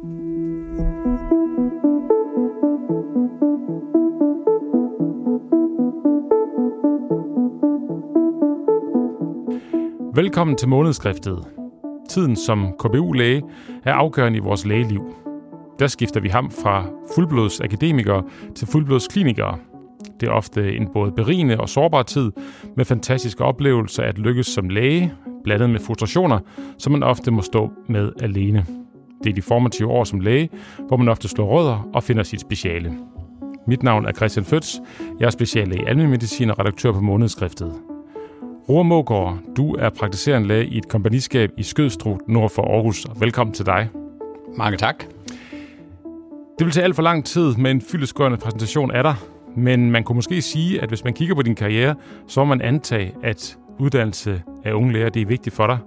Velkommen til månedskriftet. Tiden som KBU-læge er afgørende i vores lægeliv. Der skifter vi ham fra fuldblods akademikere til fuldblods klinikere. Det er ofte en både berigende og sårbar tid med fantastiske oplevelser at lykkes som læge, blandet med frustrationer, som man ofte må stå med alene. Det er de formative år som læge, hvor man ofte slår rødder og finder sit speciale. Mit navn er Christian Føds. Jeg er speciallæge i almen medicin og redaktør på månedskriftet. Roar Mågaard, du er praktiserende læge i et kompagniskab i Skødstrup nord for Aarhus. Velkommen til dig. Mange tak. Det vil tage alt for lang tid med en fyldesgørende præsentation af dig, men man kunne måske sige, at hvis man kigger på din karriere, så må man antage, at uddannelse af unge læger det er vigtigt for dig.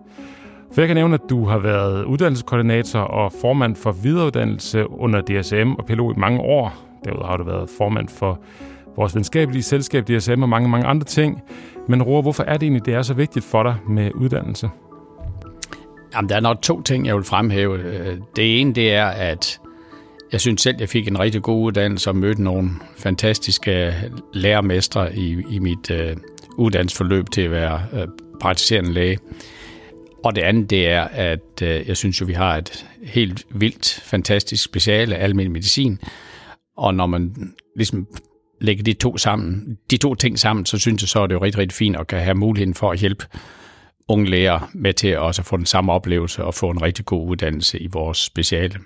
For jeg kan nævne, at du har været uddannelseskoordinator og formand for videreuddannelse under DSM og PLO i mange år. Derudover har du været formand for vores venskabelige selskab DSM og mange, mange andre ting. Men Roar, hvorfor er det egentlig, det er så vigtigt for dig med uddannelse? Jamen, der er nok to ting, jeg vil fremhæve. Øh, det ene, det er, at jeg synes selv, jeg fik en rigtig god uddannelse og mødte nogle fantastiske lærermestre i, i mit uh, uddannelsesforløb til at være uh, praktiserende læge. Og det andet, det er, at uh, jeg synes jo, vi har et helt vildt, fantastisk speciale, almindelig medicin. Og når man ligesom lægger de to sammen, de to ting sammen, så synes jeg så, er det jo rigtig, rigtig fint at kan have muligheden for at hjælpe unge læger med til også at få den samme oplevelse og få en rigtig god uddannelse i vores speciale.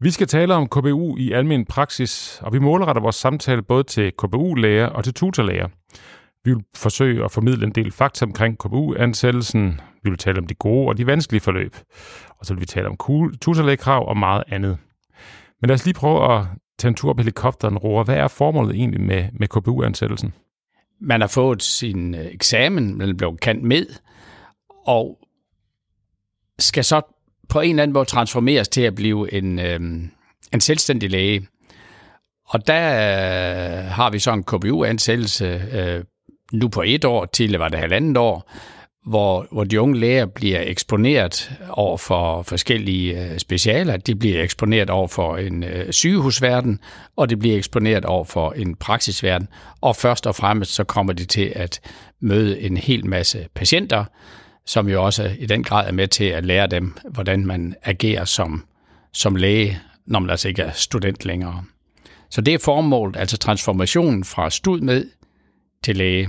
Vi skal tale om KBU i almen praksis, og vi målretter vores samtale både til KBU-læger og til tutorlæger. Vi vil forsøge at formidle en del fakta omkring KBU-ansættelsen. Vi vil tale om de gode og de vanskelige forløb. Og så vil vi tale om tutorlægkrav og meget andet. Men lad os lige prøve at tage en tur på helikopteren, Roar. Hvad er formålet egentlig med, med KBU-ansættelsen? Man har fået sin øh, eksamen, man blev kendt med, og skal så på en eller anden måde transformeres til at blive en, øh, en selvstændig læge. Og der øh, har vi så en KBU-ansættelse øh, nu på et år, til var det halvandet år, hvor, hvor de unge læger bliver eksponeret over for forskellige øh, specialer. De bliver eksponeret over for en øh, sygehusverden, og det bliver eksponeret over for en praksisverden. Og først og fremmest så kommer de til at møde en hel masse patienter, som jo også i den grad er med til at lære dem, hvordan man agerer som, som læge, når man altså ikke er student længere. Så det er formålet, altså transformationen fra stud med til læge.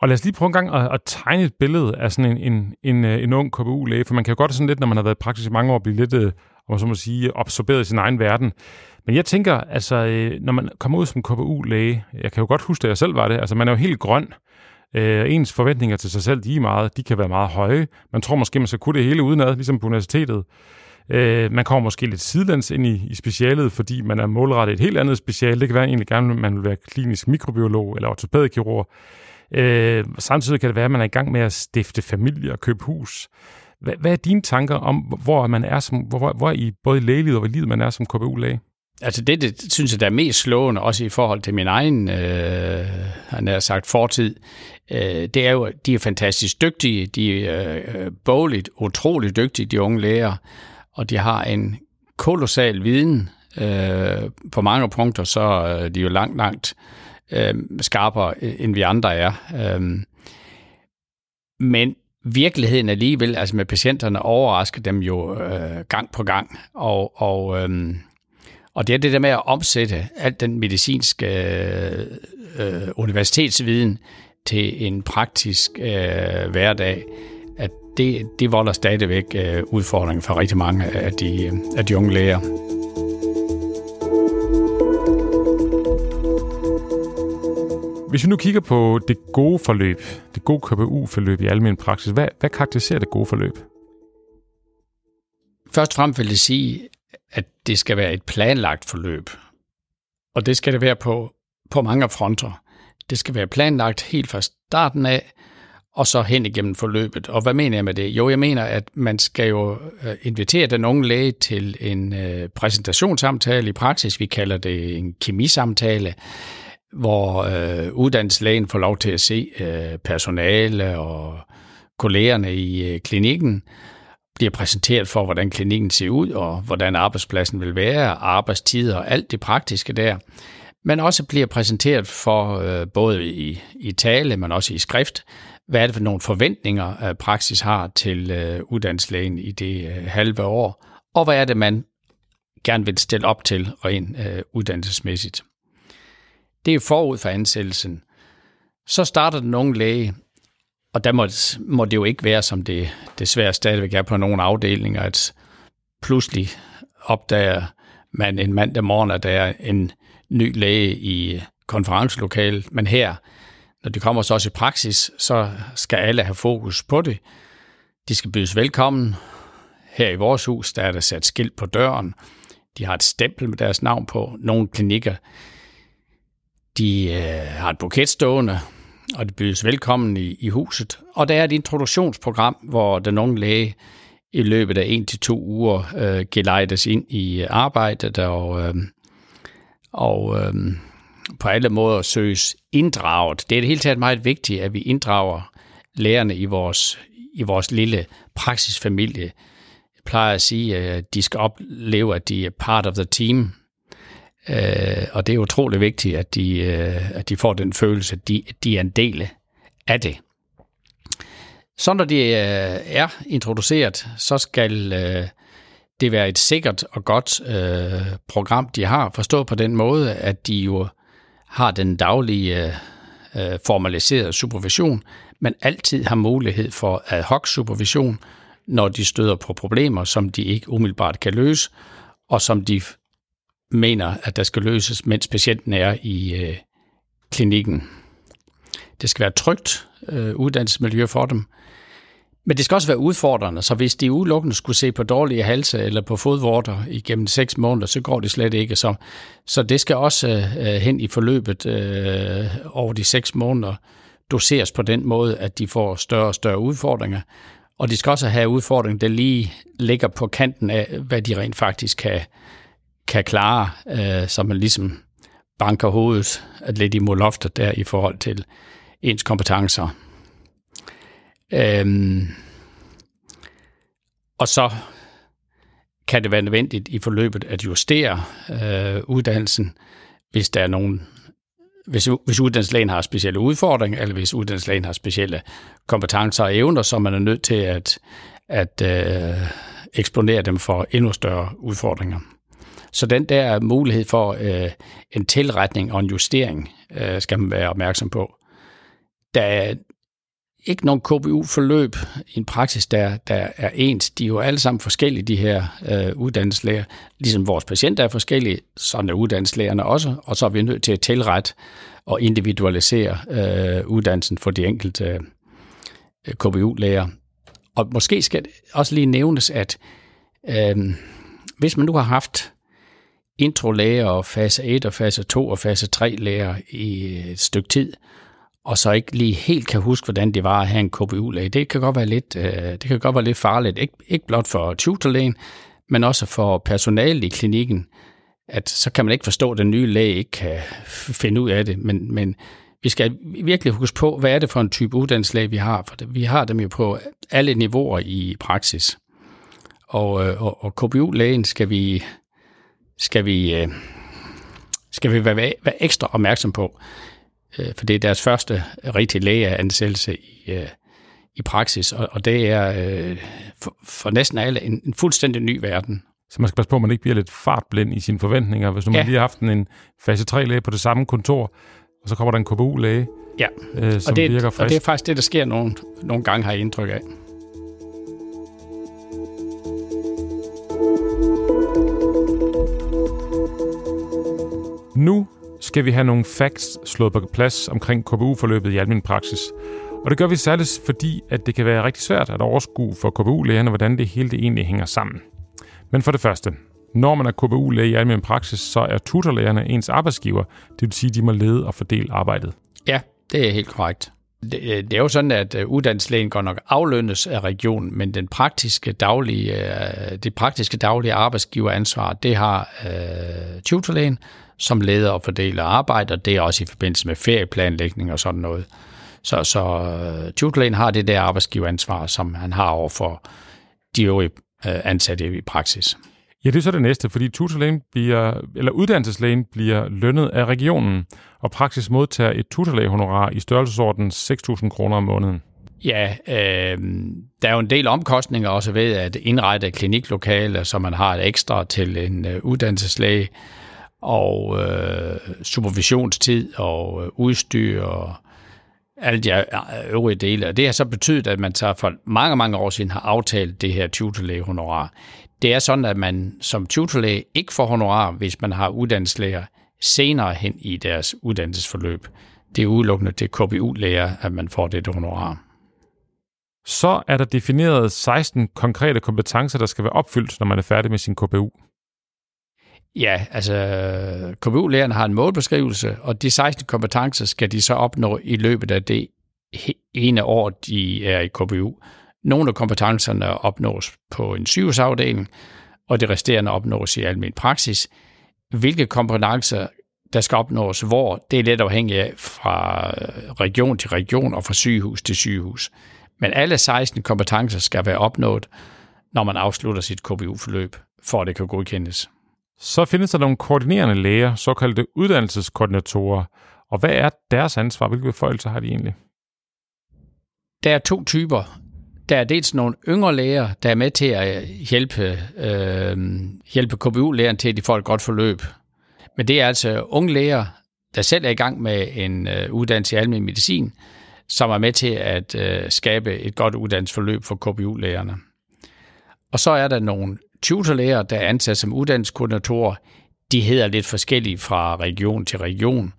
Og lad os lige prøve en gang at, at tegne et billede af sådan en, en, en, øh, en ung KBU-læge, for man kan jo godt sådan lidt, når man har været i praksis i mange år, blive lidt, øh, om så må sige, absorberet i sin egen verden. Men jeg tænker, altså, øh, når man kommer ud som KBU-læge, jeg kan jo godt huske, at jeg selv var det, altså man er jo helt grøn, Øh, ens forventninger til sig selv, de er meget, de kan være meget høje. Man tror måske, man skal kunne det hele udenad, ligesom på universitetet. Øh, man kommer måske lidt sidelands ind i, i specialet, fordi man er målrettet et helt andet speciale. Det kan være egentlig gerne, man vil være klinisk mikrobiolog eller ortopædkirurg. Øh, samtidig kan det være, at man er i gang med at stifte familie og købe hus. Hvad, hvad er dine tanker om, hvor man er som, hvor, hvor i både i lægelivet og i livet man er som KBU-læge? Altså det, det synes jeg, der er mest slående, også i forhold til min egen, øh, han har sagt, fortid, øh, det er jo, de er fantastisk dygtige, de er øh, bogligt utroligt dygtige, de unge læger, og de har en kolossal viden. Øh, på mange punkter, så er de jo langt, langt øh, skarpere, øh, end vi andre er. Øh, men virkeligheden alligevel, altså med patienterne, overrasker dem jo øh, gang på gang. Og, og, øh, og det er det der med at omsætte alt den medicinske øh, øh, universitetsviden til en praktisk øh, hverdag, det, det volder stadigvæk øh, udfordringer for rigtig mange af de, af de unge læger. Hvis vi nu kigger på det gode forløb, det gode KBU-forløb i almen praksis, hvad, hvad karakteriserer det gode forløb? Først og fremmest vil jeg sige, at det skal være et planlagt forløb. Og det skal det være på, på mange fronter. Det skal være planlagt helt fra starten af, og så hen igennem forløbet. Og hvad mener jeg med det? Jo, jeg mener, at man skal jo øh, invitere den unge læge til en øh, præsentationssamtale i praksis. Vi kalder det en kemisamtale, hvor øh, uddannelseslægen får lov til at se øh, personale og kollegerne i øh, klinikken, bliver præsenteret for, hvordan klinikken ser ud, og hvordan arbejdspladsen vil være, arbejdstider og alt det praktiske der. Men også bliver præsenteret for, øh, både i, i tale, men også i skrift, hvad er det for nogle forventninger, øh, praksis har til øh, uddannelseslægen i det øh, halve år, og hvad er det, man gerne vil stille op til rent uddannelsesmæssigt. Det er forud for ansættelsen. Så starter den unge læge, og der må, må det jo ikke være, som det desværre stadigvæk er på nogle afdelinger, at pludselig opdager man en mandag morgen, at der er en ny læge i konferencelokalet. Men her, når de kommer så også i praksis, så skal alle have fokus på det. De skal bydes velkommen. Her i vores hus, der er der sat skilt på døren. De har et stempel med deres navn på. Nogle klinikker, de øh, har et buket stående, og de bydes velkommen i, i huset. Og der er et introduktionsprogram, hvor den unge læge i løbet af en til to uger øh, gelejtes ind i arbejdet og, øh, og øh, på alle måder søges inddraget. Det er det hele taget meget vigtigt, at vi inddrager lærerne i vores, i vores lille praksisfamilie. Jeg plejer at sige, at de skal opleve, at de er part of the team. Øh, og det er utrolig vigtigt, at de, øh, at de får den følelse, at de, at de er en del af det. Så når de øh, er introduceret, så skal det være et sikkert og godt program, de har. Forstået på den måde, at de jo har den daglige øh, øh, formaliserede supervision, men altid har mulighed for ad hoc supervision, når de støder på problemer, som de ikke umiddelbart kan løse, og som de mener, at der skal løses, mens patienten er i øh, klinikken. Det skal være trygt øh, uddannelsesmiljø for dem, men det skal også være udfordrende, så hvis de udelukkende skulle se på dårlige halse eller på fodvorter igennem seks måneder, så går det slet ikke. Så, så det skal også øh, øh, hen i forløbet øh, over de seks måneder doseres på den måde, at de får større og større udfordringer. Og de skal også have udfordringer, der lige ligger på kanten af, hvad de rent faktisk kan, kan klare, øh, så man ligesom banker hovedet lidt imod loftet der i forhold til ens kompetencer. Øhm, og så kan det være nødvendigt i forløbet at justere øh, uddannelsen, hvis der er nogen hvis, hvis uddannelseslægen har specielle udfordringer, eller hvis uddannelseslægen har specielle kompetencer og evner, så man er nødt til at, at øh, eksponere dem for endnu større udfordringer. Så den der mulighed for øh, en tilretning og en justering øh, skal man være opmærksom på. Der, ikke nogen KBU-forløb i en praksis, der, der er ens. De er jo alle sammen forskellige, de her øh, uddannelseslæger. Ligesom vores patienter er forskellige, sådan er uddannelseslægerne også, og så er vi nødt til at tilrette og individualisere øh, uddannelsen for de enkelte øh, KBU-læger. Og måske skal det også lige nævnes, at øh, hvis man nu har haft introlæger og fase 1 og fase 2 og fase 3 læger i et stykke tid, og så ikke lige helt kan huske, hvordan det var at have en KBU-læge. Det kan godt være lidt, øh, det kan godt være lidt farligt, ikke, ikke blot for tutorlægen, men også for personalet i klinikken, at så kan man ikke forstå, at den nye læge ikke kan finde ud af det, men, men vi skal virkelig huske på, hvad er det for en type uddannelseslæge, vi har, for vi har dem jo på alle niveauer i praksis. Og, øh, og, og KBU-lægen skal vi, skal vi, øh, skal vi være, være ekstra opmærksom på. Øh, for det er deres første rigtige lægeansættelse i, øh, i praksis, og, og det er øh, for, for næsten alle en, en fuldstændig ny verden. Så man skal passe på, at man ikke bliver lidt fartblind i sine forventninger. Hvis nu ja. man lige har haft en fase 3-læge på det samme kontor, og så kommer der en KBU-læge, ja. øh, som og det, virker frisk. Og det er faktisk det, der sker nogle, nogle gange, har jeg indtryk af. Nu skal vi have nogle facts slået på plads omkring KBU-forløbet i almindelig praksis. Og det gør vi særligt, fordi at det kan være rigtig svært at overskue for KBU-lægerne, hvordan det hele det egentlig hænger sammen. Men for det første, når man er KBU-læge i almindelig praksis, så er tutorlægerne ens arbejdsgiver. Det vil sige, at de må lede og fordele arbejdet. Ja, det er helt korrekt. Det, øh, er jo sådan, at øh, uddannelseslægen går nok aflønnes af regionen, men den praktiske daglige, øh, det praktiske daglige arbejdsgiveransvar, det har øh, tutorlægen, som leder og fordeler arbejde, og det er også i forbindelse med ferieplanlægning og sådan noget. Så, så uh, tutorlægen har det der arbejdsgiveransvar, som han har over for de øvrige øh, ansatte i praksis. Ja, det er så det næste, fordi tutorlægen bliver, eller uddannelseslægen bliver lønnet af regionen, og praksis modtager et tutorlægehonorar i størrelsesorden 6.000 kroner om måneden. Ja, øh, der er jo en del omkostninger også ved at indrette kliniklokaler, så man har et ekstra til en øh, uddannelseslæge, og øh, supervisionstid og øh, udstyr og alle de øvrige dele. Og det har så betydet, at man så for mange, mange år siden har aftalt det her tutorlæge-honorar. Det er sådan, at man som tutorlæge ikke får honorar, hvis man har uddannelseslæger senere hen i deres uddannelsesforløb. Det er udelukkende til KBU-læger, at man får det honorar. Så er der defineret 16 konkrete kompetencer, der skal være opfyldt, når man er færdig med sin KBU. Ja, altså KBU-lærerne har en målbeskrivelse, og de 16 kompetencer skal de så opnå i løbet af det ene år, de er i KBU. Nogle af kompetencerne opnås på en sygehusafdeling, og det resterende opnås i almen praksis. Hvilke kompetencer, der skal opnås hvor, det er lidt afhængigt af fra øh, region til region og fra sygehus til sygehus. Men alle 16 kompetencer skal være opnået, når man afslutter sit KBU-forløb, for at det kan godkendes. Så findes der nogle koordinerende læger, såkaldte uddannelseskoordinatorer. Og hvad er deres ansvar? Hvilke beføjelser har de egentlig? Der er to typer. Der er dels nogle yngre læger, der er med til at øh, hjælpe, øh, hjælpe KBU-lægeren til, at de får et godt forløb. Men det er altså unge læger, der selv er i gang med en øh, uddannelse i almindelig medicin, som er med til at øh, skabe et godt uddannelsesforløb for KBU-lægerne. Og så er der nogle tutorlæger, der er ansat som uddannelseskoordinatorer. De hedder lidt forskelligt fra region til region,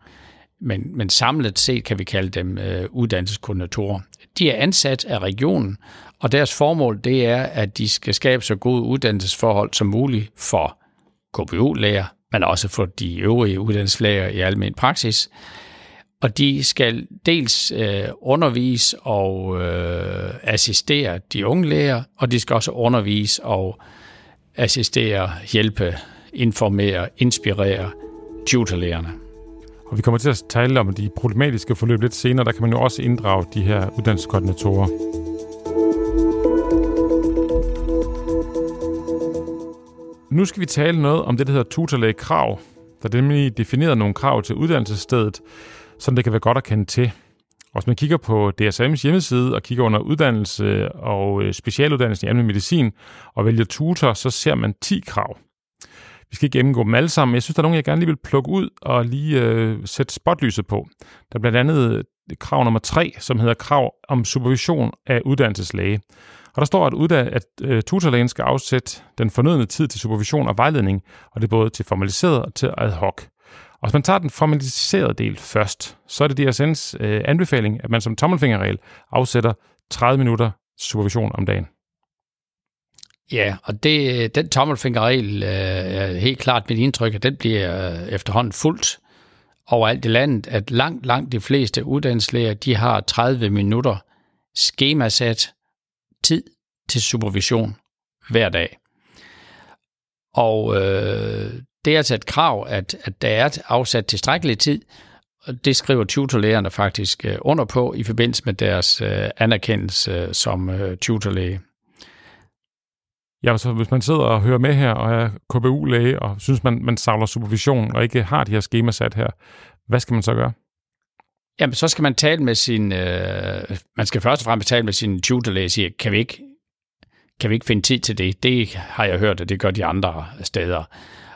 men, men samlet set kan vi kalde dem øh, uddannelseskoordinatorer. De er ansat af regionen, og deres formål det er, at de skal skabe så gode uddannelsesforhold som muligt for KPU-læger, men også for de øvrige uddannelseslæger i almen praksis, og de skal dels øh, undervise og øh, assistere de unge læger, og de skal også undervise og assistere, hjælpe, informere, inspirere tutorlærerne. Og vi kommer til at tale om de problematiske forløb lidt senere. Der kan man jo også inddrage de her uddannelseskoordinatorer. Nu skal vi tale noget om det, der hedder tutorlægekrav. Der er nemlig defineret nogle krav til uddannelsesstedet, som det kan være godt at kende til. Og hvis man kigger på DSM's hjemmeside og kigger under uddannelse og øh, specialuddannelse i almindelig medicin og vælger tutor, så ser man 10 krav. Vi skal ikke gennemgå dem alle sammen, men jeg synes, der er nogle, jeg gerne lige vil plukke ud og lige øh, sætte spotlyset på. Der er blandt andet øh, krav nummer 3, som hedder krav om supervision af uddannelseslæge. Og der står, at, udda- at øh, tutorlægen skal afsætte den fornødne tid til supervision og vejledning, og det er både til formaliseret og til ad hoc. Og hvis man tager den formaliserede del først, så er det DSN's øh, anbefaling, at man som tommelfingerregel afsætter 30 minutter supervision om dagen. Ja, og det, øh, den tommelfingerregel øh, er helt klart mit indtryk, at den bliver øh, efterhånden fuldt overalt i landet, at langt, langt de fleste uddannelseslæger, de har 30 minutter skemasat tid til supervision hver dag. Og øh, det er altså et krav, at, at der er afsat tilstrækkelig tid, og det skriver tutorlægerne faktisk øh, under på i forbindelse med deres øh, anerkendelse som øh, tutorlæge. Ja, så hvis man sidder og hører med her og er KBU-læge og synes, man, man savler supervision og ikke har de her skemasat her, hvad skal man så gøre? Jamen, så skal man tale med sin... Øh, man skal først og fremmest tale med sin tutorlæge og sige, kan vi ikke kan vi ikke finde tid til det? Det har jeg hørt, at det gør de andre steder.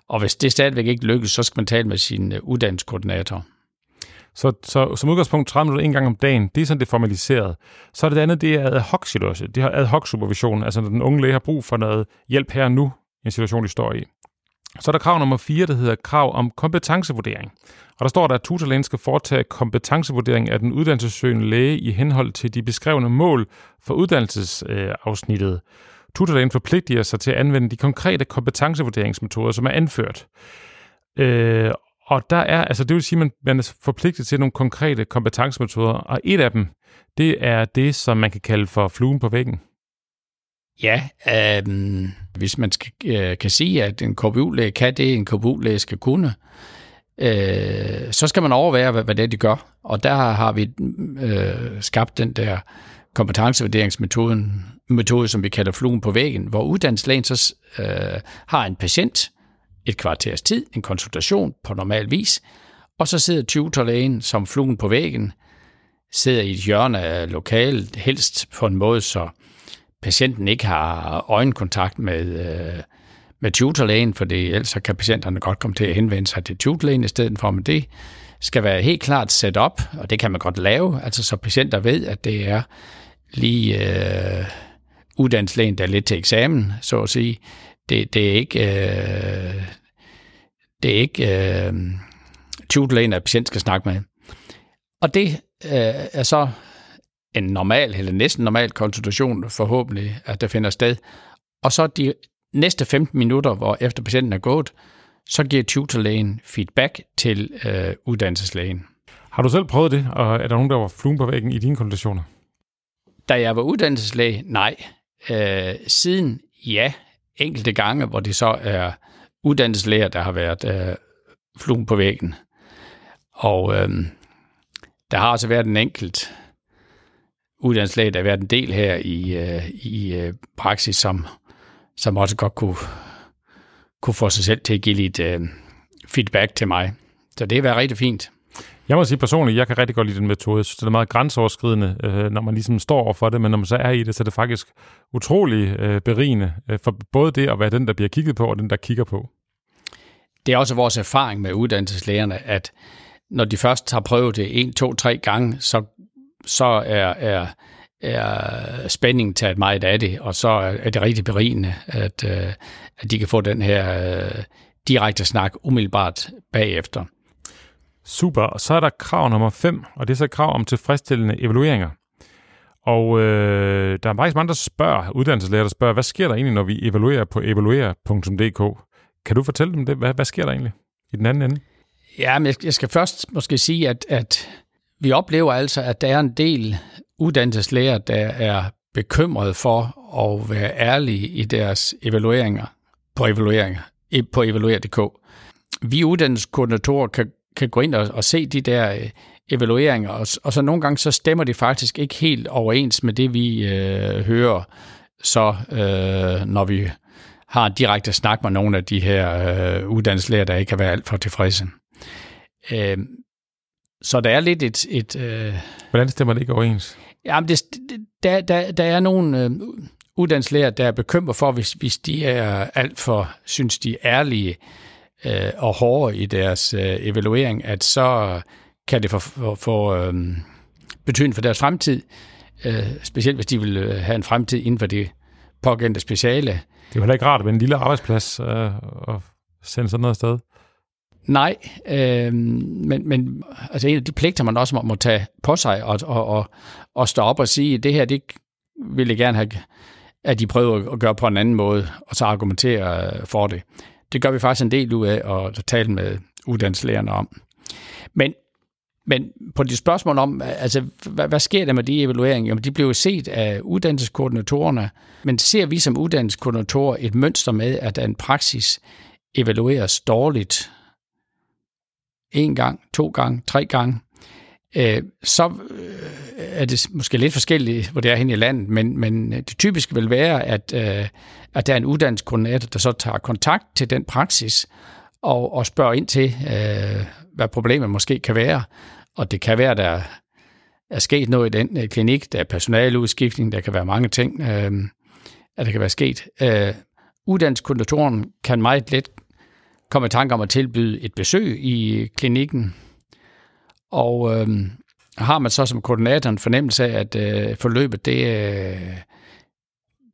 Og hvis det stadigvæk ikke lykkes, så skal man tale med sin øh, uddannelseskoordinator. Så, så som udgangspunkt 30 minutter en gang om dagen, det er sådan det formaliseret. Så er det, det andet, det er ad hoc situation. Det har ad hoc supervision, altså når den unge læge har brug for noget hjælp her og nu, i en situation, de står i. Så er der krav nummer 4, der hedder krav om kompetencevurdering. Og der står der, at tutorlægen skal foretage kompetencevurdering af den uddannelsessøgende læge i henhold til de beskrevne mål for uddannelsesafsnittet. Tutorlægen forpligter sig til at anvende de konkrete kompetencevurderingsmetoder, som er anført. Øh, og der er, altså det vil sige, at man, man er forpligtet til nogle konkrete kompetencemetoder, og et af dem, det er det, som man kan kalde for fluen på væggen. Ja, øh, hvis man skal, øh, kan sige, at en KBU-læge kan det, en KBU-læge skal kunne, øh, så skal man overveje, hvad, hvad det er, de gør. Og der har vi øh, skabt den der kompetencevurderingsmetoden, metode, som vi kalder fluen på væggen, hvor uddannelseslægen så øh, har en patient et kvarters tid, en konsultation på normal vis, og så sidder tutorlægen som fluen på væggen, sidder i et hjørne af lokalet, helst på en måde, så patienten ikke har øjenkontakt med, øh, med tutorlægen, for det, ellers kan patienterne godt komme til at henvende sig til tutorlægen i stedet for, men det skal være helt klart sat op, og det kan man godt lave, altså så patienter ved, at det er lige øh, uddannelseslægen, der er lidt til eksamen, så at sige. Det, det er ikke, øh, det er ikke øh, tutorlægen, at patient skal snakke med. Og det øh, er så en normal, eller næsten normal konsultation, forhåbentlig, at der finder sted. Og så de næste 15 minutter, hvor efter patienten er gået, så giver tutorlægen feedback til øh, uddannelseslægen. Har du selv prøvet det, og er der nogen, der var fluen på væggen i dine konsultationer? Da jeg var uddannelseslæge, nej. Øh, siden, ja, enkelte gange, hvor det så er uddannelseslæger, der har været øh, fluen på væggen. Og øh, der har også været en enkelt uddannelseslæge, der har været en del her i, øh, i øh, praksis, som, som også godt kunne, kunne få sig selv til at give lidt øh, feedback til mig. Så det har været rigtig fint. Jeg må sige personligt, jeg kan rigtig godt lide den metode. Så det er meget grænseoverskridende, øh, når man ligesom står over for det, men når man så er i det, så er det faktisk utrolig øh, berigende øh, for både det at være den, der bliver kigget på, og den, der kigger på. Det er også vores erfaring med uddannelseslægerne, at når de først har prøvet det en, to, tre gange, så, så er, er, er spændingen taget meget af det, og så er det rigtig berigende, at, øh, at de kan få den her øh, direkte snak umiddelbart bagefter. Super. Og så er der krav nummer 5, og det er så krav om tilfredsstillende evalueringer. Og øh, der er faktisk mange, der spørger, uddannelseslærer, der spørger, hvad sker der egentlig, når vi evaluerer på evaluere.dk? Kan du fortælle dem det? Hvad, hvad sker der egentlig i den anden ende? Ja, men jeg skal først måske sige, at, at vi oplever altså, at der er en del uddannelseslærer, der er bekymret for at være ærlige i deres evalueringer på evalueringer på evaluer.dk. Vi uddannelseskoordinatorer kan, kan gå ind og, og se de der øh, evalueringer, og, og så nogle gange så stemmer de faktisk ikke helt overens med det, vi øh, hører, så øh, når vi har en direkte snak med nogle af de her øh, uddannelseslærer, der ikke kan være alt for tilfredse. Øh, så der er lidt et... et øh, Hvordan stemmer det ikke overens? Jamen, det, der, der, der er nogle øh, uddannelseslærer, der er bekymret for, hvis, hvis de er alt for, synes de, ærlige øh, og hårde i deres øh, evaluering, at så kan det få, få, få øh, betydning for deres fremtid, øh, specielt hvis de vil øh, have en fremtid inden for det pågældende speciale. Det er jo heller ikke rart med en lille arbejdsplads øh, og sende sådan noget sted. Nej, øh, men, men altså en af de pligter, man også må, må tage på sig og, og, og, og stå op og sige, det her, det vil jeg gerne have, at de prøver at gøre på en anden måde, og så argumentere for det. Det gør vi faktisk en del ud af at tale med uddannelseslærerne om. Men, men på de spørgsmål om, altså, hvad, hvad sker der med de evalueringer? Jamen, de bliver set af uddannelseskoordinatorerne, men ser vi som uddannelseskoordinatorer et mønster med, at en praksis evalueres dårligt, en gang, to gange, tre gange, øh, så øh, er det måske lidt forskelligt, hvor det er hen i landet, men, men det typiske vil være, at, øh, at der er en uddannelseskoordinator, der så tager kontakt til den praksis og, og spørger ind til, øh, hvad problemet måske kan være. Og det kan være, der er sket noget i den øh, klinik, der er personaleudskiftning, der kan være mange ting, øh, at der kan være sket. Øh, uddannelseskoordinatoren kan meget let komme i tanke om at tilbyde et besøg i øh, klinikken, og øh, har man så som koordinator en fornemmelse af, at øh, forløbet det, øh,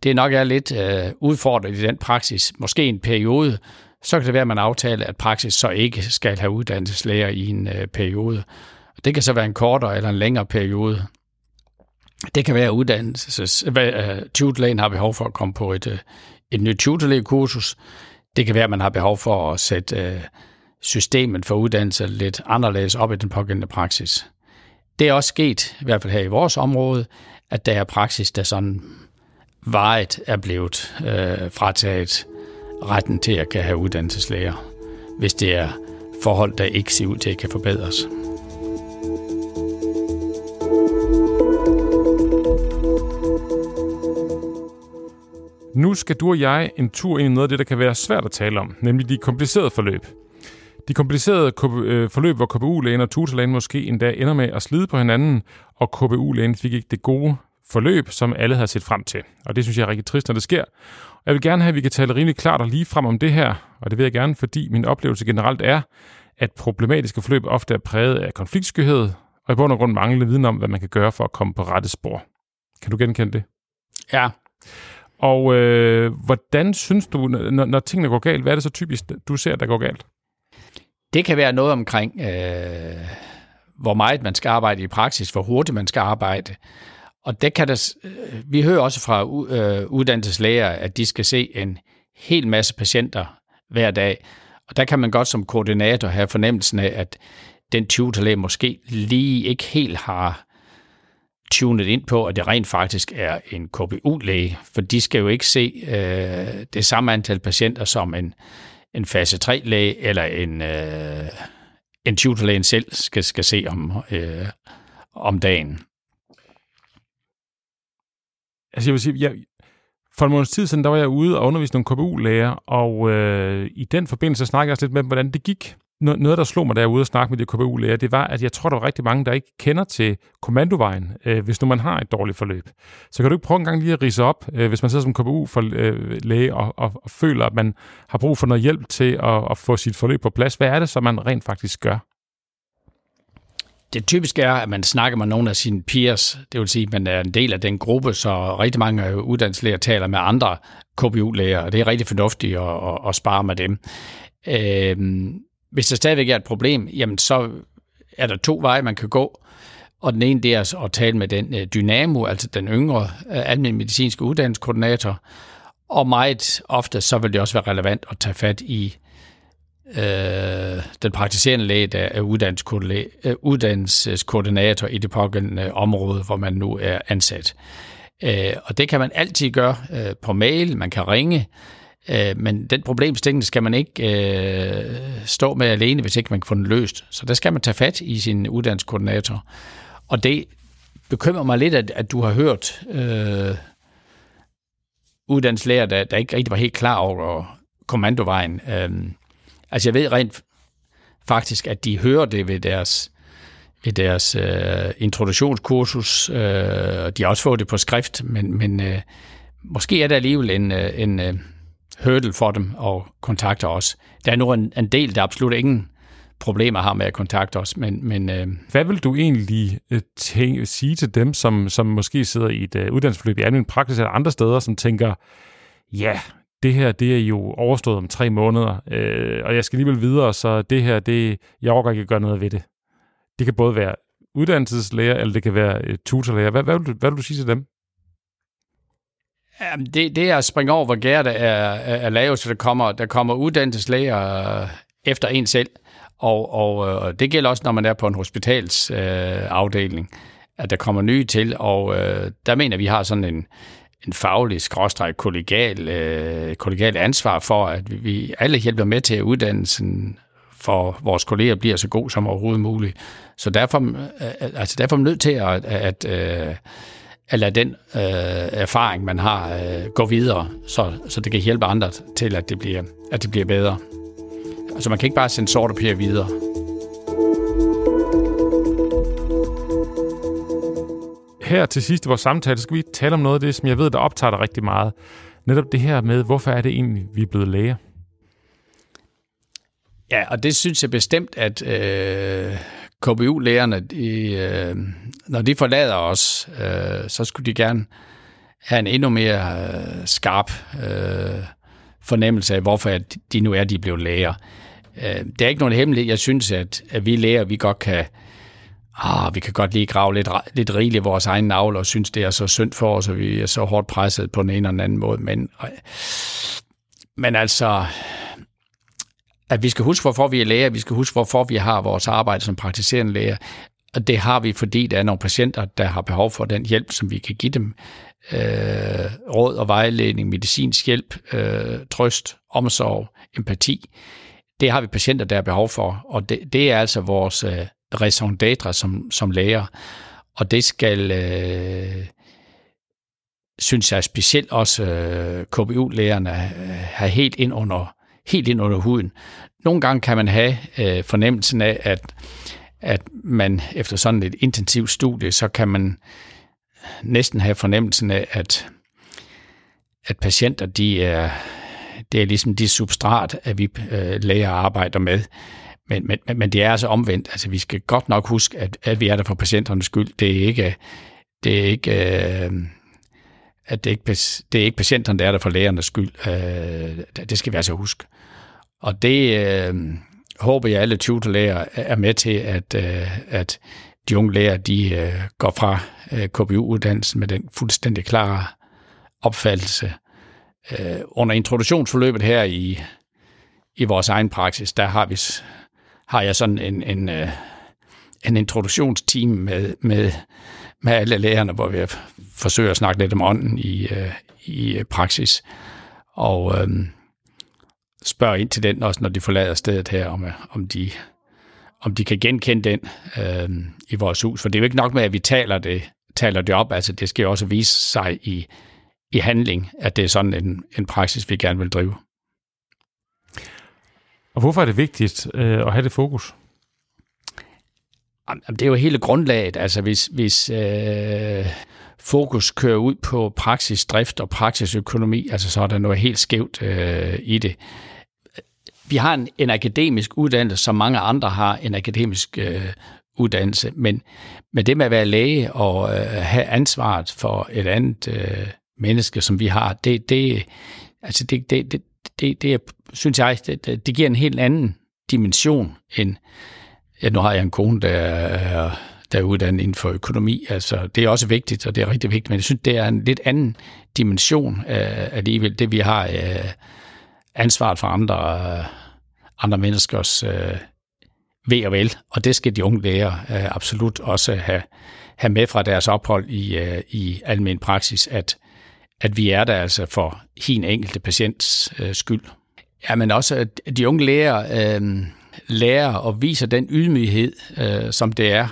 det nok er lidt øh, udfordret i den praksis, måske en periode, så kan det være, at man aftaler, at praksis så ikke skal have uddannelseslæger i en øh, periode. Det kan så være en kortere eller en længere periode. Det kan være, at uddannelses, øh, tutorlægen har behov for at komme på et, øh, et nyt tutorlægekursus. Det kan være, at man har behov for at sætte øh, systemet for uddannelse lidt anderledes op i den pågældende praksis. Det er også sket, i hvert fald her i vores område, at der er praksis, der sådan varet er blevet øh, frataget retten til at kan have uddannelseslæger, hvis det er forhold, der ikke ser ud til at kan forbedres. Nu skal du og jeg en tur ind i noget af det, der kan være svært at tale om, nemlig de komplicerede forløb. De komplicerede øh, forløb, hvor KPU-lægen og tutorlægen måske endda ender med at slide på hinanden, og KPU-lægen fik ikke det gode forløb, som alle havde set frem til. Og det synes jeg er rigtig trist, når det sker. Og jeg vil gerne have, at vi kan tale rimelig klart og lige frem om det her, og det vil jeg gerne, fordi min oplevelse generelt er, at problematiske forløb ofte er præget af konfliktskyhed, og i bund og grund manglende viden om, hvad man kan gøre for at komme på rette spor. Kan du genkende det? Ja. Og øh, hvordan synes du, når, når tingene går galt, hvad er det så typisk, du ser, der går galt? Det kan være noget omkring, øh, hvor meget man skal arbejde i praksis, hvor hurtigt man skal arbejde. Og det kan der, øh, vi hører også fra øh, uddannelseslæger, at de skal se en hel masse patienter hver dag. Og der kan man godt som koordinator have fornemmelsen af, at den tutorlæge måske lige ikke helt har tunet ind på, at det rent faktisk er en KBU-læge, for de skal jo ikke se øh, det samme antal patienter som en, en fase 3-læge eller en, øh, en tutorlægen selv skal, skal se om, øh, om dagen. Altså jeg vil sige, jeg, for en måneds tid siden, der var jeg ude og undervise nogle KBU-læger, og øh, i den forbindelse snakkede jeg også lidt med dem, hvordan det gik noget, der slog mig, da jeg var ude og snakke med de KBU-læger, det var, at jeg tror, der var rigtig mange, der ikke kender til kommandovejen, øh, hvis nu man har et dårligt forløb. Så kan du ikke prøve en gang lige at rise op, øh, hvis man sidder som KBU-læge øh, og, og, og føler, at man har brug for noget hjælp til at, at få sit forløb på plads. Hvad er det, som man rent faktisk gør? Det typiske er, at man snakker med nogle af sine peers, det vil sige, at man er en del af den gruppe, så rigtig mange uddannelseslæger taler med andre KBU-læger, og det er rigtig fornuftigt at, at, at spare med dem. Øh, hvis der stadigvæk er et problem, jamen så er der to veje, man kan gå. Og den ene, det er at tale med den øh, Dynamo, altså den yngre øh, almindelige medicinske uddannelseskoordinator. Og meget ofte, så vil det også være relevant at tage fat i øh, den praktiserende læge, der er øh, uddannelseskoordinator i det pågældende område, hvor man nu er ansat. Øh, og det kan man altid gøre øh, på mail, man kan ringe, Øh, men den problemstilling skal man ikke øh, stå med alene, hvis ikke man kan få den løst. Så der skal man tage fat i sin uddannelseskoordinator. Og det bekymrer mig lidt, at, at du har hørt øh, uddannelseslærer, der, der ikke rigtig var helt klar over kommandovejen. Øh, altså jeg ved rent faktisk, at de hører det ved deres ved deres øh, introduktionskursus, øh, og de har også fået det på skrift, men, men øh, måske er der alligevel en, øh, en, øh, hurdle for dem og kontakte os. Der er nu en, en del, der absolut ingen problemer har med at kontakte os, men... men øh... Hvad vil du egentlig øh, tænke, sige til dem, som, som måske sidder i et uh, uddannelsesforløb i almindelig praksis eller andre steder, som tænker, ja, det her det er jo overstået om tre måneder, øh, og jeg skal alligevel videre, så det her, det, jeg overgår ikke at gøre noget ved det. Det kan både være uddannelseslæger, eller det kan være øh, tutorlæger. Hvad, hvad, vil du, hvad vil du sige til dem? Jamen, det, det er at springe over, hvor gæret er, er, er lavet, så der kommer, der kommer uddannelseslæger øh, efter en selv. Og, og, øh, og det gælder også, når man er på en hospitalsafdeling, øh, at der kommer nye til. Og øh, der mener vi har sådan en, en faglig, skråstreg, kollegial, øh, kollegial ansvar for, at vi, vi alle hjælper med til, at uddannelsen for vores kolleger bliver så god som overhovedet muligt. Så derfor, øh, altså derfor er man nødt til at, at, øh, at lade den øh, erfaring, man har, øh, gå videre, så, så det kan hjælpe andre til, at det bliver, at det bliver bedre. Altså man kan ikke bare sende sort papir videre. Her til sidst i vores samtale, skal vi tale om noget af det, som jeg ved, der optager dig rigtig meget. Netop det her med, hvorfor er det egentlig, vi er blevet læger? Ja, og det synes jeg bestemt, at øh, KBU-lærerne, de, øh, når de forlader os, øh, så skulle de gerne have en endnu mere øh, skarp øh, fornemmelse af, hvorfor de nu er, de blevet læger. Øh, det er ikke nogen hemmelighed. Jeg synes, at, at vi læger, vi godt kan ah, vi kan godt lige grave lidt, lidt rigeligt vores egen navl, og synes, det er så synd for os, og vi er så hårdt presset på den ene eller den anden måde. Men, øh, men altså, at vi skal huske, hvorfor vi er læger, vi skal huske, hvorfor vi har vores arbejde som praktiserende læger. Og det har vi, fordi der er nogle patienter, der har behov for den hjælp, som vi kan give dem. Øh, råd og vejledning, medicinsk hjælp, øh, trøst, omsorg, empati. Det har vi patienter, der har behov for, og det, det er altså vores øh, raison d'être som, som lærer. Og det skal, øh, synes jeg specielt også øh, KBU-lærerne øh, have har helt ind under helt ind under huden. Nogle gange kan man have øh, fornemmelsen af, at, at man efter sådan et intensivt studie, så kan man næsten have fornemmelsen af, at, at patienter, de er, det er ligesom de substrat, at vi øh, læger arbejder med. Men, men, men det er altså omvendt. Altså, vi skal godt nok huske, at, at vi er der for patienternes skyld. Det er ikke, det er ikke, øh, at det er ikke, det er ikke patienterne, der er der for lægernes skyld. Øh, det skal vi altså huske. Og det øh, håber jeg, alle tutorlæger er med til, at, øh, at de unge læger, de øh, går fra øh, KBU-uddannelsen med den fuldstændig klare opfattelse. Øh, under introduktionsforløbet her i, i vores egen praksis, der har vi har jeg sådan en, en, øh, en introduktionsteam med, med, med alle lærerne, hvor vi forsøger at snakke lidt om ånden i, øh, i øh, praksis. Og øh, spørger ind til den også, når de forlader stedet her, om, øh, om de om de kan genkende den øh, i vores hus. For det er jo ikke nok med, at vi taler det, taler det op. Altså, det skal også vise sig i, i handling, at det er sådan en, en praksis, vi gerne vil drive. Og hvorfor er det vigtigt øh, at have det fokus? Jamen, Det er jo hele grundlaget. Altså, hvis, hvis øh, fokus kører ud på praksisdrift og praksisøkonomi, altså så er der noget helt skævt øh, i det. Vi har en, en akademisk uddannelse, som mange andre har en akademisk øh, uddannelse, men, men det med at være læge og øh, have ansvaret for et andet øh, menneske, som vi har, det, det, altså det, det, det, det, det synes jeg, det, det giver en helt anden dimension end, ja, nu har jeg en kone, der er der er uddannet inden for økonomi. Altså, det er også vigtigt, og det er rigtig vigtigt, men jeg synes, det er en lidt anden dimension af alligevel, det vi har øh, ansvaret for andre, øh, andre menneskers øh, ved og vel, og det skal de unge læger øh, absolut også have, have med fra deres ophold i, øh, i almen praksis, at, at vi er der altså for hin enkelte patients øh, skyld. Ja, men også at de unge læger øh, lærer og viser den ydmyghed, øh, som det er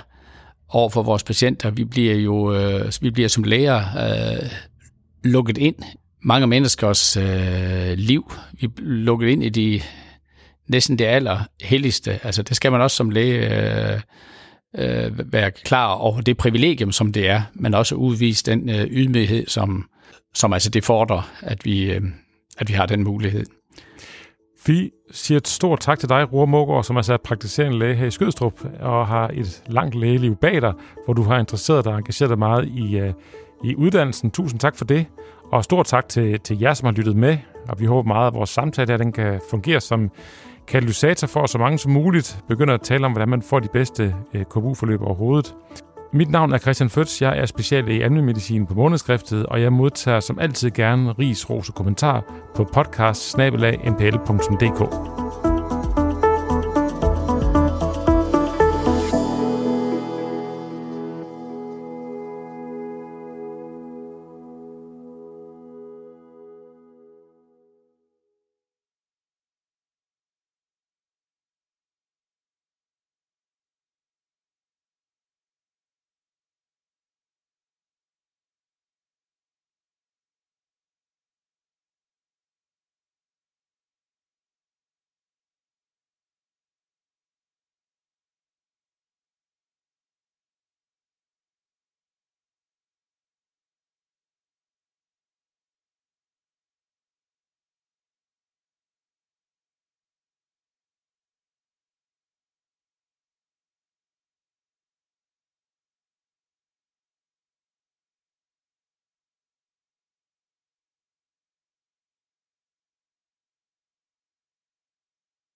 over for vores patienter. Vi bliver jo øh, vi bliver som læger øh, lukket ind mange menneskers øh, liv. Vi er lukket ind i de næsten det aller helligste. Altså det skal man også som læge øh, øh, være klar over det privilegium, som det er, men også udvise den øh, ydmyghed, som, som altså det fordrer, at vi, øh, at vi har den mulighed. Vi siger et stort tak til dig, Roar Mågaard, som er sat praktiserende læge her i Skødstrup, og har et langt lægeliv bag dig, hvor du har interesseret dig og engageret dig meget i, uh, i uddannelsen. Tusind tak for det, og stort tak til, til jer, som har lyttet med, og vi håber meget, at vores samtale her, den kan fungere som katalysator for, at så mange som muligt begynder at tale om, hvordan man får de bedste uh, KBU-forløb overhovedet. Mit navn er Christian Føds, Jeg er speciallæge i medicin på månedskriftet, og jeg modtager som altid gerne ris, ros og kommentar på podcast